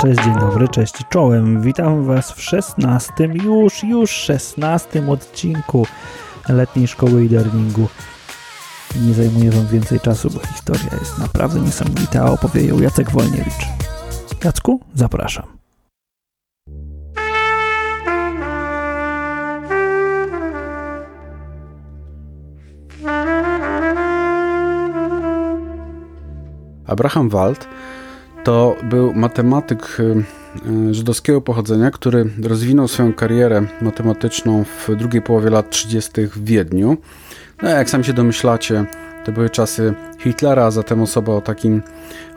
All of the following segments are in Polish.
Cześć, dzień dobry, cześć czołem. Witam Was w szesnastym, już, już szesnastym odcinku letniej szkoły e-learningu. Nie zajmuję Wam więcej czasu, bo historia jest naprawdę niesamowita, a opowie ją Jacek Wolniewicz. Jacku, zapraszam. Abraham Wald to był matematyk y, y, żydowskiego pochodzenia, który rozwinął swoją karierę matematyczną w drugiej połowie lat 30. w Wiedniu. No, jak sam się domyślacie, to były czasy Hitlera, a zatem osoba o, takim,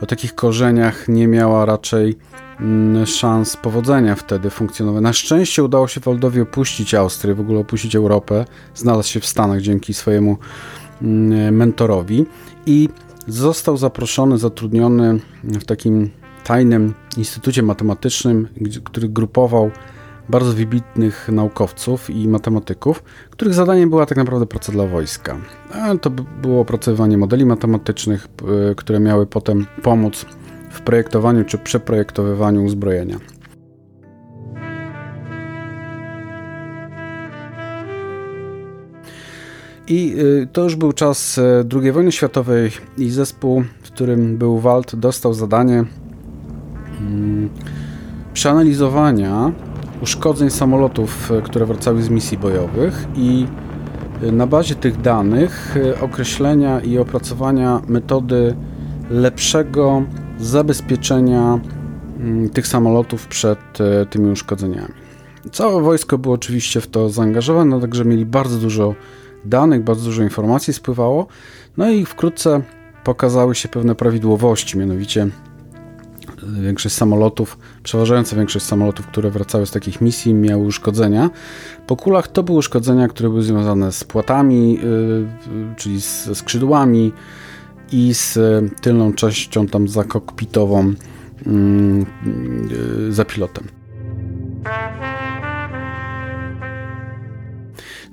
o takich korzeniach nie miała raczej mm, szans powodzenia wtedy funkcjonowania. Na szczęście udało się Waldowi opuścić Austrię, w ogóle opuścić Europę, znalazł się w Stanach dzięki swojemu mm, mentorowi i został zaproszony, zatrudniony w takim tajnym instytucie matematycznym, który grupował bardzo wybitnych naukowców i matematyków, których zadaniem była tak naprawdę praca dla wojska. A to było opracowywanie modeli matematycznych, które miały potem pomóc w projektowaniu czy przeprojektowywaniu uzbrojenia. I y, to już był czas e, II wojny światowej i zespół, w którym był Walt, dostał zadanie mm, przeanalizowania uszkodzeń samolotów, e, które wracały z misji bojowych i na bazie tych danych określenia i opracowania metody lepszego zabezpieczenia mm, tych samolotów przed tymi uszkodzeniami. Całe wojsko było oczywiście w to zaangażowane, także mieli bardzo dużo danych, bardzo dużo informacji spływało. No i wkrótce pokazały się pewne prawidłowości, mianowicie e, większość samolotów, przeważająca większość samolotów, które wracały z takich misji, miały uszkodzenia. Po kulach to były uszkodzenia, które były związane z płatami, yy, czyli ze skrzydłami i z tylną częścią tam zakokpitową yy, za pilotem.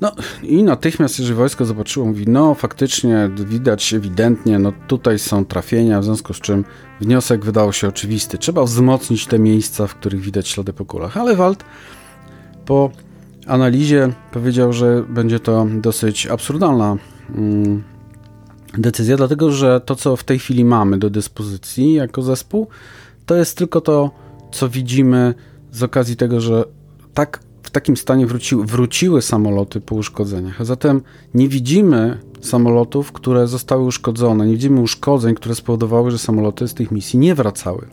No i natychmiast, jeżeli wojsko zobaczyło, mówi, no faktycznie widać ewidentnie, no tutaj są trafienia, w związku z czym wniosek wydał się oczywisty. Trzeba wzmocnić te miejsca, w których widać ślady po kulach. Ale Wald po analizie powiedział, że będzie to dosyć absurdalna mm, decyzja, dlatego że to, co w tej chwili mamy do dyspozycji jako zespół, to jest tylko to, co widzimy z okazji tego, że tak takim stanie wróciły, wróciły samoloty po uszkodzeniach. A zatem nie widzimy samolotów, które zostały uszkodzone, nie widzimy uszkodzeń, które spowodowały, że samoloty z tych misji nie wracały.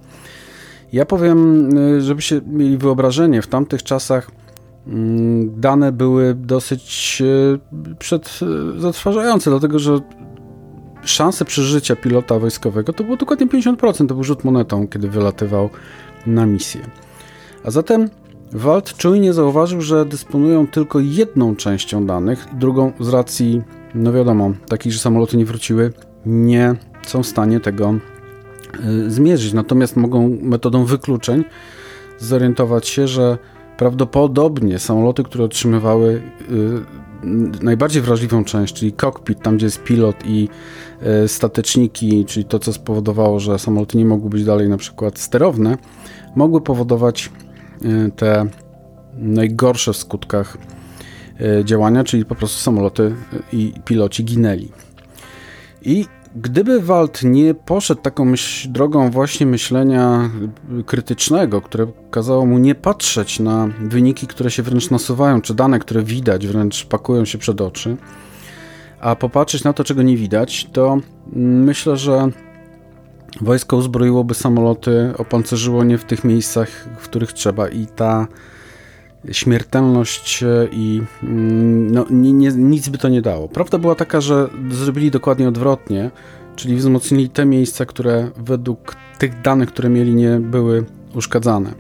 Ja powiem, y, żebyście mieli wyobrażenie, w tamtych czasach mm, dane były dosyć y, przed, y, zatrważające, dlatego że szanse przeżycia pilota wojskowego to było dokładnie 50%, to był rzut monetą, kiedy wylatywał na misję. A zatem Walt czujnie zauważył, że dysponują tylko jedną częścią danych, drugą z racji, no wiadomo, takich, że samoloty nie wróciły, nie są w stanie tego y, zmierzyć. Natomiast mogą metodą wykluczeń zorientować się, że prawdopodobnie samoloty, które otrzymywały y, najbardziej wrażliwą część, czyli cockpit, tam gdzie jest pilot i y, stateczniki, czyli to, co spowodowało, że samoloty nie mogły być dalej na przykład sterowne, mogły powodować te najgorsze w skutkach y, działania, czyli po prostu samoloty y, i piloci ginęli. I gdyby Walt nie poszedł taką myśl, drogą właśnie myślenia krytycznego, które kazało mu nie patrzeć na wyniki, które się wręcz nasuwają, czy dane, które widać, wręcz pakują się przed oczy, a popatrzeć na to, czego nie widać, to myślę, że wojsko uzbroiłoby samoloty, opancerzyło nie w tych miejscach, w których trzeba i ta śmiertelność e, i mm, no, nie, nie, nic by to nie dało. Prawda była taka, że zrobili dokładnie odwrotnie, czyli wzmocnili te miejsca, które według tych danych, które mieli, nie były uszkadzane.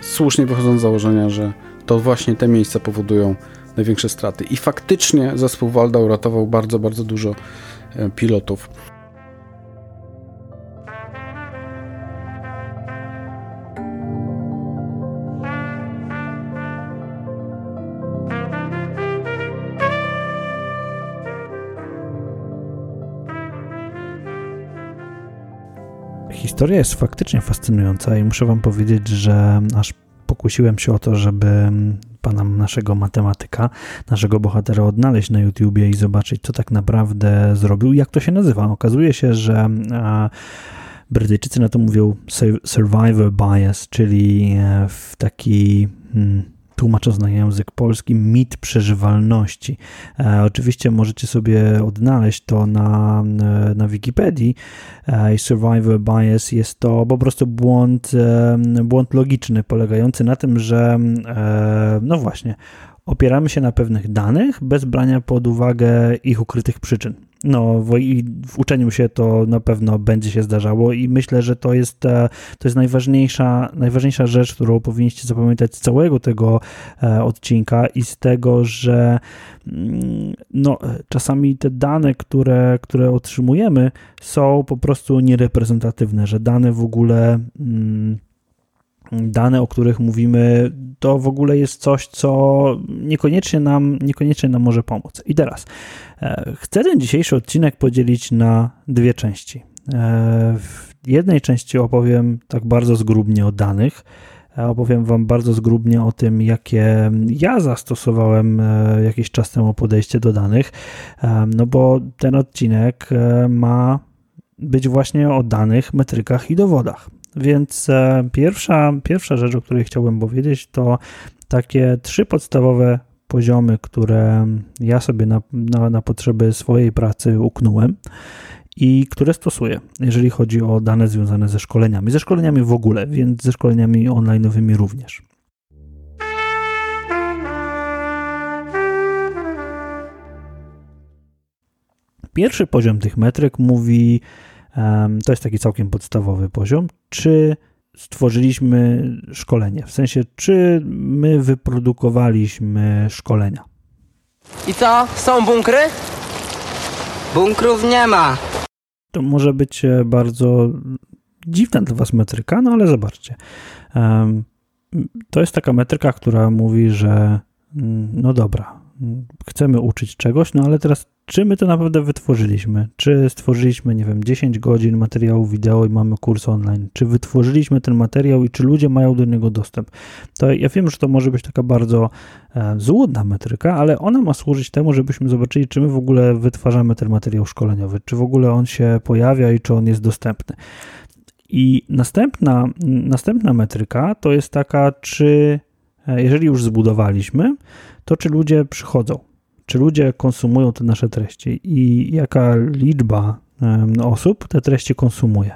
Słusznie wychodzą z założenia, że to właśnie te miejsca powodują największe straty. I faktycznie zespół Walda uratował bardzo, bardzo dużo e, pilotów. Historia jest faktycznie fascynująca i muszę Wam powiedzieć, że aż pokusiłem się o to, żeby pana naszego matematyka, naszego bohatera odnaleźć na YouTubie i zobaczyć, co tak naprawdę zrobił, jak to się nazywa. Okazuje się, że Brytyjczycy na to mówią survivor bias, czyli e, w taki hmm, tłumacząc na język polski, mit przeżywalności. E, oczywiście możecie sobie odnaleźć to na, e, na Wikipedii. E, survivor bias jest to po prostu błąd, e, błąd logiczny, polegający na tym, że e, no właśnie, opieramy się na pewnych danych bez brania pod uwagę ich ukrytych przyczyn. No, w, w uczeniu się to na pewno będzie się zdarzało i myślę, że to jest, e, to jest najważniejsza, najważniejsza rzecz, którą powinniście zapamiętać z całego tego e, odcinka i z tego, że mm, no, czasami te dane, które, które otrzymujemy, są po prostu niereprezentatywne, że dane w ogóle. Mm, dane, o których mówimy, to w ogóle jest coś, co niekoniecznie nam, niekoniecznie nam może pomóc. I teraz e, chcę ten dzisiejszy odcinek podzielić na dwie części. E, w jednej części opowiem tak bardzo zgrubnie o danych. E, opowiem Wam bardzo zgrubnie o tym, jakie ja zastosowałem jakiś czas temu podejście do danych, no bo ten odcinek ma być właśnie o danych, metrykach i dowodach. Więc e, pierwsza, pierwsza rzecz, o której chciałbym powiedzieć, to takie trzy podstawowe poziomy, które ja sobie na, na, na potrzeby swojej pracy uknąłem i które stosuję, jeżeli chodzi o dane związane ze szkoleniami. Ze szkoleniami w ogóle, więc ze szkoleniami online'owymi również. Pierwszy poziom tych metryk mówi to jest taki całkiem podstawowy poziom. Czy stworzyliśmy szkolenie? W sensie, czy my wyprodukowaliśmy szkolenia? I co? Są bunkry? Bunkrów nie ma. To może być e, bardzo dziwna dla Was metryka, no ale zobaczcie. To jest taka metryka, która mówi, że mm, no dobra, chcemy uczyć czegoś, no ale teraz czy my to naprawdę wytworzyliśmy? Czy stworzyliśmy, nie wiem, 10 godzin materiału wideo i mamy kurs online? Czy wytworzyliśmy ten materiał i czy ludzie mają do niego dostęp? To ja wiem, że to może być taka bardzo e, złudna metryka, ale ona ma służyć temu, żebyśmy zobaczyli, czy my w ogóle wytwarzamy ten materiał szkoleniowy, czy w ogóle on się pojawia i czy on jest dostępny. I następna, następna metryka to jest taka, czy jeżeli już zbudowaliśmy, to czy ludzie przychodzą, czy ludzie konsumują te nasze treści i jaka liczba osób te treści konsumuje.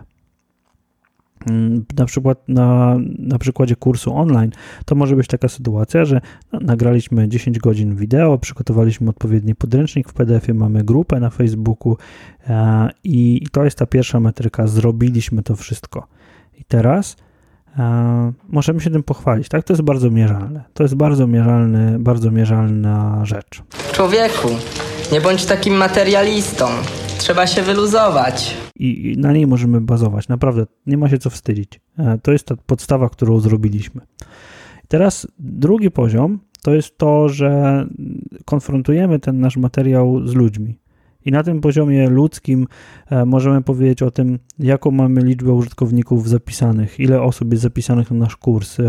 Mm, na przykład na, na przykładzie kursu online to może być taka sytuacja, że nagraliśmy 10 godzin wideo, przygotowaliśmy odpowiedni podręcznik w PDF-ie, mamy grupę na Facebooku e, i to jest ta pierwsza metryka. Zrobiliśmy to wszystko. I teraz E, możemy się tym pochwalić, tak? To jest bardzo mierzalne. To jest bardzo mierzalny, bardzo mierzalna rzecz. Człowieku, nie bądź takim materialistą. Trzeba się wyluzować. I, I na niej możemy bazować. Naprawdę, nie ma się co wstydzić. E, to jest ta podstawa, którą zrobiliśmy. Teraz drugi poziom to jest to, że konfrontujemy ten nasz materiał z ludźmi. I na tym poziomie ludzkim e, możemy powiedzieć o tym, jaką mamy liczbę użytkowników zapisanych, ile osób jest zapisanych na nasz kurs, e,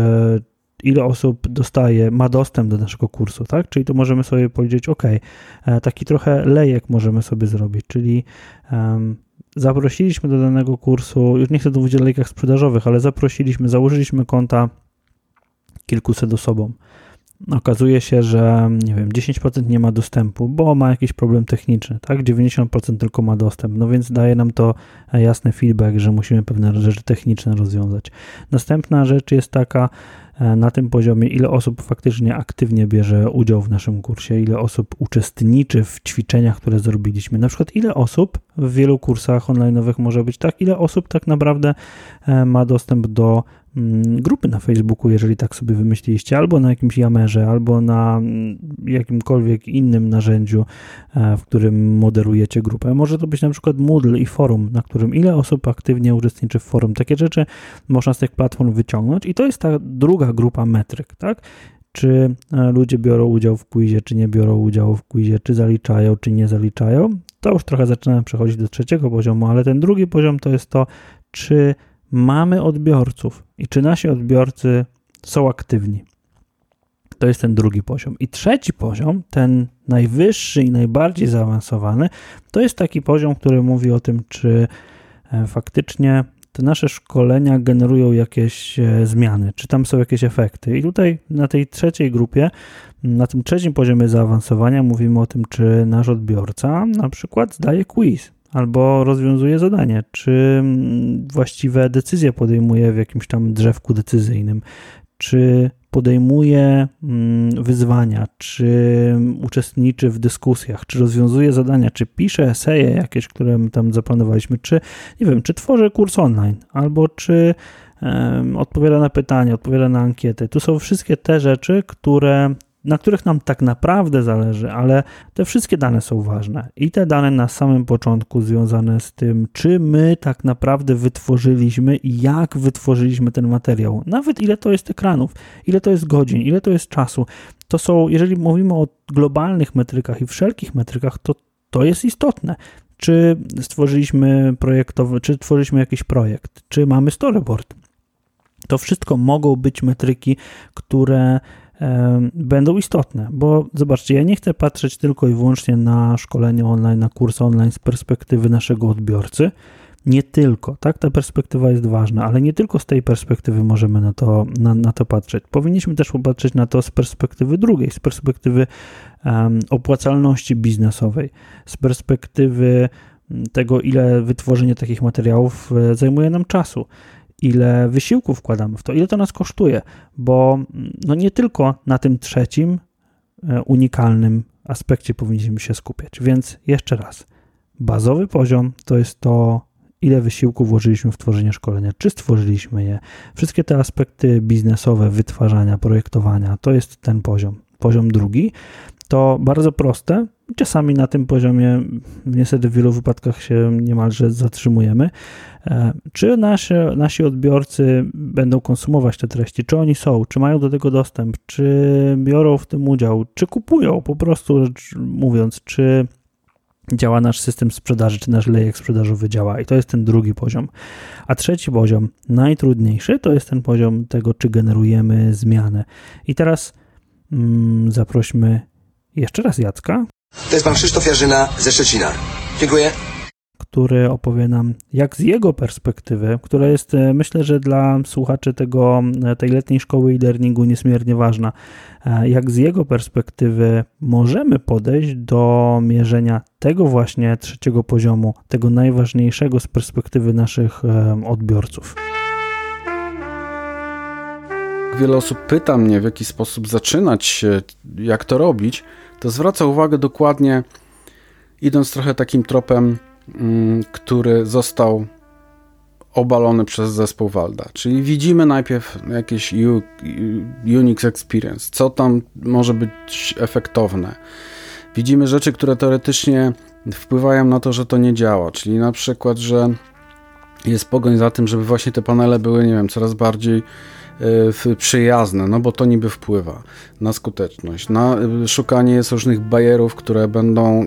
ile osób dostaje, ma dostęp do naszego kursu, tak? Czyli to możemy sobie powiedzieć, ok, e, taki trochę lejek możemy sobie zrobić, czyli zaprosiliśmy do danego kursu, już nie chcę tu mówić o lejkach sprzedażowych, ale zaprosiliśmy, założyliśmy konta kilkuset osobom okazuje się, że nie wiem, 10% nie ma dostępu, bo ma jakiś problem techniczny, tak? 90% tylko ma dostęp, no więc daje nam to jasny feedback, że musimy pewne rzeczy techniczne rozwiązać. Następna rzecz jest taka e, na tym poziomie, ile osób faktycznie aktywnie bierze udział w naszym kursie, ile osób uczestniczy w ćwiczeniach, które zrobiliśmy. Na przykład, ile osób w wielu kursach online'owych może być tak, ile osób tak naprawdę e, ma dostęp do grupy na Facebooku, jeżeli tak sobie wymyśliliście, albo na jakimś Yamerze, albo na mm, jakimkolwiek innym narzędziu, e, w którym moderujecie grupę. Może to być na przykład Moodle i forum, na którym ile osób aktywnie uczestniczy w forum. Takie rzeczy można z tych platform wyciągnąć i to jest ta druga grupa metryk, tak? Czy e, ludzie biorą udział w quizie, czy nie biorą udziału w quizie, czy zaliczają, czy nie zaliczają. To już trochę zaczynamy przechodzić do trzeciego poziomu, ale ten drugi poziom to jest to, czy mamy odbiorców i czy nasi odbiorcy są aktywni. To jest ten drugi poziom. I trzeci poziom, ten najwyższy i najbardziej zaawansowany, to jest taki poziom, który mówi o tym, czy e, faktycznie te nasze szkolenia generują jakieś e, zmiany, czy tam są jakieś efekty. I tutaj na tej trzeciej grupie, na tym trzecim poziomie zaawansowania mówimy o tym, czy nasz odbiorca na przykład zdaje quiz albo rozwiązuje zadanie, czy mm, właściwe decyzje podejmuje w jakimś tam drzewku decyzyjnym, czy podejmuje mm, wyzwania, czy uczestniczy w dyskusjach, czy rozwiązuje zadania, czy pisze eseje jakieś, które tam zaplanowaliśmy, czy nie wiem, czy tworzy kurs online, albo czy odpowiada na pytania, odpowiada na ankiety. Tu są wszystkie te rzeczy, które na których nam tak naprawdę zależy, ale te wszystkie dane są ważne. I te dane na samym początku związane z tym, czy my tak naprawdę wytworzyliśmy i jak wytworzyliśmy ten materiał. Nawet ile to jest ekranów, ile to jest godzin, ile to jest czasu. To są, jeżeli mówimy o globalnych metrykach i wszelkich metrykach, to to jest istotne czy stworzyliśmy projektowy, czy tworzyliśmy jakiś projekt, czy mamy storyboard. To wszystko mogą być metryki, które będą istotne, bo zobaczcie, ja nie chcę patrzeć tylko i wyłącznie na szkolenie online, na kurs online z perspektywy naszego odbiorcy. Nie tylko, tak, ta perspektywa jest ważna, ale nie tylko z tej perspektywy możemy na to, na, na to patrzeć. Powinniśmy też popatrzeć na to z perspektywy drugiej, z perspektywy um, opłacalności biznesowej, z perspektywy tego, ile wytworzenie takich materiałów e, zajmuje nam czasu ile wysiłku wkładamy w to, ile to nas kosztuje, bo no nie tylko na tym trzecim e, unikalnym aspekcie powinniśmy się skupiać. Więc jeszcze raz, bazowy poziom to jest to, ile wysiłku włożyliśmy w tworzenie szkolenia, czy stworzyliśmy je. Wszystkie te aspekty biznesowe, wytwarzania, projektowania, to jest ten poziom. Poziom drugi to bardzo proste. Czasami na tym poziomie, niestety w wielu wypadkach się niemalże zatrzymujemy. E, czy nasi, nasi odbiorcy będą konsumować te treści? Czy oni są? Czy mają do tego dostęp? Czy biorą w tym udział? Czy kupują? Po prostu mówiąc, czy działa nasz system sprzedaży, czy nasz lejek sprzedażowy działa. I to jest ten drugi poziom. A trzeci poziom, najtrudniejszy, to jest ten poziom tego, czy generujemy zmianę. I teraz mm, zaprośmy jeszcze raz Jacka. To jest pan Krzysztof Jarzyna ze Szczecina. Dziękuję. Który opowie nam, jak z jego perspektywy, która jest e, myślę, że dla słuchaczy tego, e, tej letniej szkoły e-learningu niesmiernie ważna, e, jak z jego perspektywy możemy podejść do mierzenia tego właśnie trzeciego poziomu, tego najważniejszego z perspektywy naszych odbiorców. Wiele osób pyta mnie, w jaki sposób zaczynać, jak to robić to zwraca uwagę dokładnie, idąc trochę takim tropem, mm, który został obalony przez zespół Walda. Czyli widzimy najpierw jakieś Unix Experience, co tam może być efektowne. Widzimy rzeczy, które teoretycznie wpływają na to, że to nie działa, czyli na przykład, że jest pogoń za tym, żeby właśnie te panele były, nie wiem, coraz bardziej przyjazne, no bo to niby wpływa na skuteczność, na y, szukanie różnych bajerów, które będą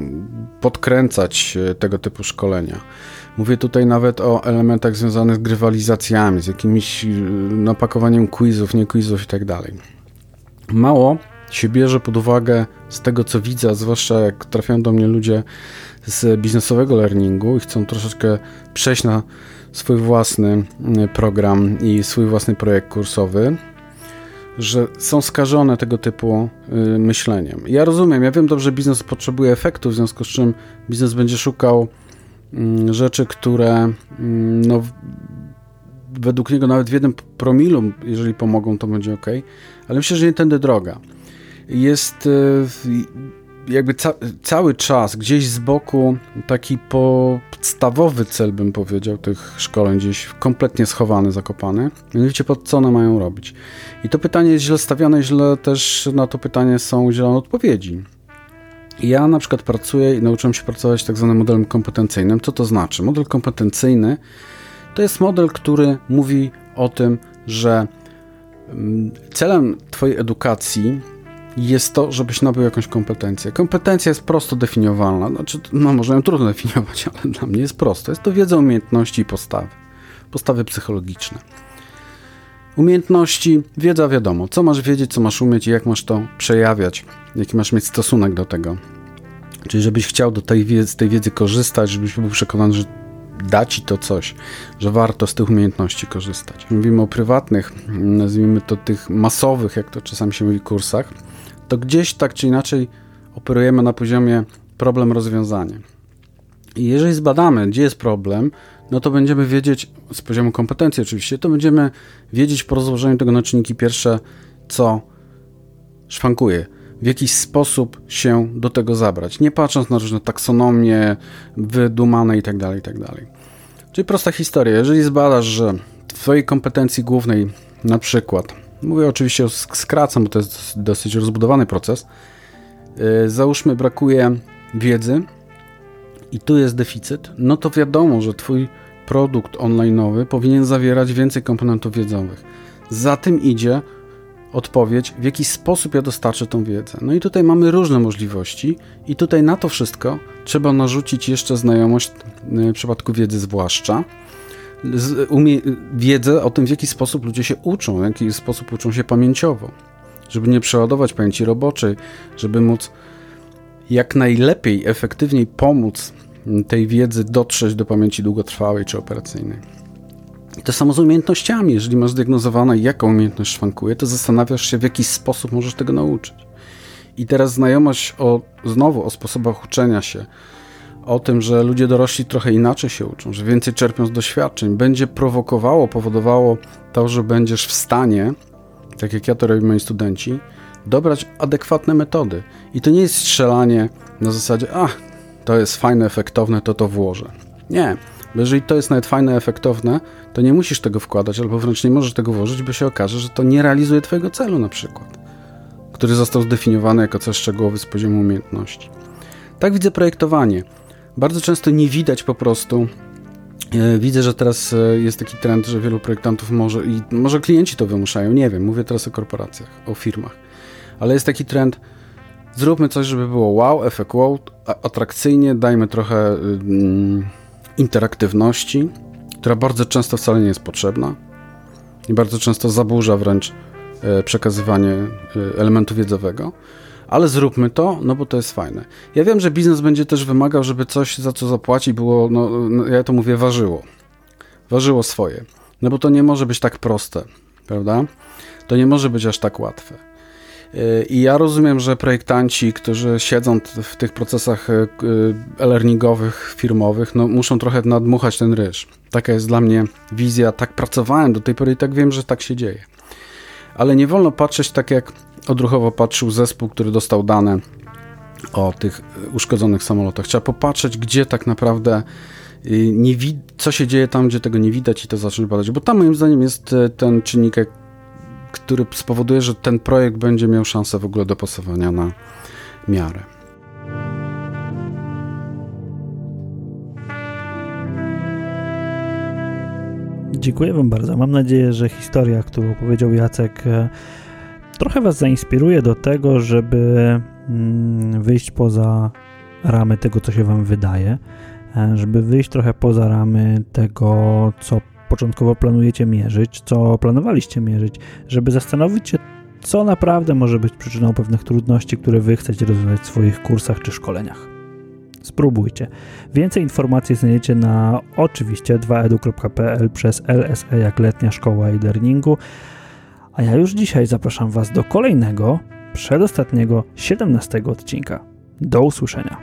podkręcać y, tego typu szkolenia. Mówię tutaj nawet o elementach związanych z grywalizacjami, z jakimś napakowaniem quizów, nie quizów i tak dalej. Mało się bierze pod uwagę z tego, co widzę, zwłaszcza jak trafiają do mnie ludzie z biznesowego learningu i chcą troszeczkę przejść na swój własny y, program i swój własny projekt kursowy, że są skażone tego typu y, myśleniem. Ja rozumiem, ja wiem dobrze, biznes potrzebuje efektu, w związku z czym biznes będzie szukał mm, rzeczy, które mm, no, według niego nawet w jednym promilu, jeżeli pomogą, to będzie ok, ale myślę, że nie tędy droga. Jest y, jakby ca cały czas gdzieś z boku taki podstawowy cel, bym powiedział, tych szkoleń, gdzieś kompletnie schowany, zakopany. Mianowicie pod co one mają robić. I to pytanie jest źle stawiane, źle też na to pytanie są udzielone odpowiedzi. Ja na przykład pracuję i nauczyłem się pracować tak zwanym modelem kompetencyjnym. Co to znaczy? Model kompetencyjny to jest model, który mówi o tym, że mm, celem Twojej edukacji jest to, żebyś nabył jakąś kompetencję. Kompetencja jest prosto definiowalna. Znaczy, no może ją trudno definiować, ale dla mnie jest prosto. Jest to wiedza, umiejętności i postawy. postawy psychologiczne. Umiejętności, wiedza wiadomo, co masz wiedzieć, co masz umieć i jak masz to przejawiać, jaki masz mieć stosunek do tego. Czyli żebyś chciał do tej wiedzy, tej wiedzy korzystać, żebyś był przekonany, że da ci to coś, że warto z tych umiejętności korzystać. Mówimy o prywatnych, nazwijmy to tych masowych, jak to czasami się mówi, kursach, to gdzieś tak czy inaczej operujemy na poziomie problem-rozwiązanie. I jeżeli zbadamy, gdzie jest problem, no to będziemy wiedzieć, z poziomu kompetencji oczywiście, to będziemy wiedzieć po rozłożeniu tego na czynniki pierwsze, co szwankuje, w jakiś sposób się do tego zabrać, nie patrząc na różne taksonomie wydumane itd., tak itd. Tak Czyli prosta historia, jeżeli zbadasz, że w twojej kompetencji głównej na przykład, mówię oczywiście, skracam, bo to jest dosyć rozbudowany proces, yy, załóżmy brakuje wiedzy, i tu jest deficyt, no to wiadomo, że Twój produkt online'owy powinien zawierać więcej komponentów wiedzowych. Za tym idzie odpowiedź, w jaki sposób ja dostarczę tą wiedzę. No i tutaj mamy różne możliwości, i tutaj na to wszystko trzeba narzucić jeszcze znajomość, w przypadku wiedzy zwłaszcza, umie, wiedzę o tym, w jaki sposób ludzie się uczą, w jaki sposób uczą się pamięciowo, żeby nie przeładować pamięci roboczej, żeby móc jak najlepiej, efektywniej pomóc tej wiedzy dotrzeć do pamięci długotrwałej czy operacyjnej. I to samo z umiejętnościami. Jeżeli masz zdiagnozowane, jaka umiejętność szwankuje, to zastanawiasz się, w jaki sposób możesz tego nauczyć. I teraz znajomość o, znowu o sposobach uczenia się, o tym, że ludzie dorośli trochę inaczej się uczą, że więcej czerpią z doświadczeń, będzie prowokowało, powodowało to, że będziesz w stanie, tak jak ja to robię moi studenci, dobrać adekwatne metody. I to nie jest strzelanie na zasadzie, a to jest fajne, efektowne, to to włożę. Nie. Bo jeżeli to jest nawet fajne, efektowne, to nie musisz tego wkładać, albo wręcz nie możesz tego włożyć, bo się okaże, że to nie realizuje Twojego celu na przykład, który został zdefiniowany jako cel szczegółowy z poziomu umiejętności. Tak widzę projektowanie. Bardzo często nie widać po prostu. E, widzę, że teraz e, jest taki trend, że wielu projektantów może i może klienci to wymuszają, nie wiem, mówię teraz o korporacjach, o firmach. Ale jest taki trend, zróbmy coś, żeby było wow, efekt wow, atrakcyjnie, dajmy trochę mm, interaktywności, która bardzo często wcale nie jest potrzebna i bardzo często zaburza wręcz e, przekazywanie elementu wiedzowego, ale zróbmy to, no bo to jest fajne. Ja wiem, że biznes będzie też wymagał, żeby coś za co zapłaci było, no, no ja to mówię, ważyło. Ważyło swoje. No bo to nie może być tak proste, prawda? To nie może być aż tak łatwe. I ja rozumiem, że projektanci, którzy siedzą w tych procesach e, e-learningowych, firmowych, no, muszą trochę nadmuchać ten ryż. Taka jest dla mnie wizja, tak pracowałem do tej pory i tak wiem, że tak się dzieje. Ale nie wolno patrzeć tak, jak odruchowo patrzył zespół, który dostał dane o tych uszkodzonych samolotach. Trzeba popatrzeć, gdzie tak naprawdę y, nie co się dzieje tam, gdzie tego nie widać i to zacząć badać, bo tam moim zdaniem jest e, ten czynnik który spowoduje, że ten projekt będzie miał szansę w ogóle dopasowania na miarę. Dziękuję Wam bardzo. Mam nadzieję, że historia, którą powiedział Jacek, e, trochę Was zainspiruje do tego, żeby mm, wyjść poza ramy tego, co się Wam wydaje, e, żeby wyjść trochę poza ramy tego, co początkowo planujecie mierzyć, co planowaliście mierzyć, żeby zastanowić się, co naprawdę może być przyczyną pewnych trudności, które Wy chcecie rozwiązać w swoich kursach czy szkoleniach. Spróbujcie. Więcej informacji znajdziecie na oczywiście 2edu.pl przez LSE jak letnia szkoła e-learningu. A ja już dzisiaj zapraszam Was do kolejnego, przedostatniego, 17 odcinka. Do usłyszenia.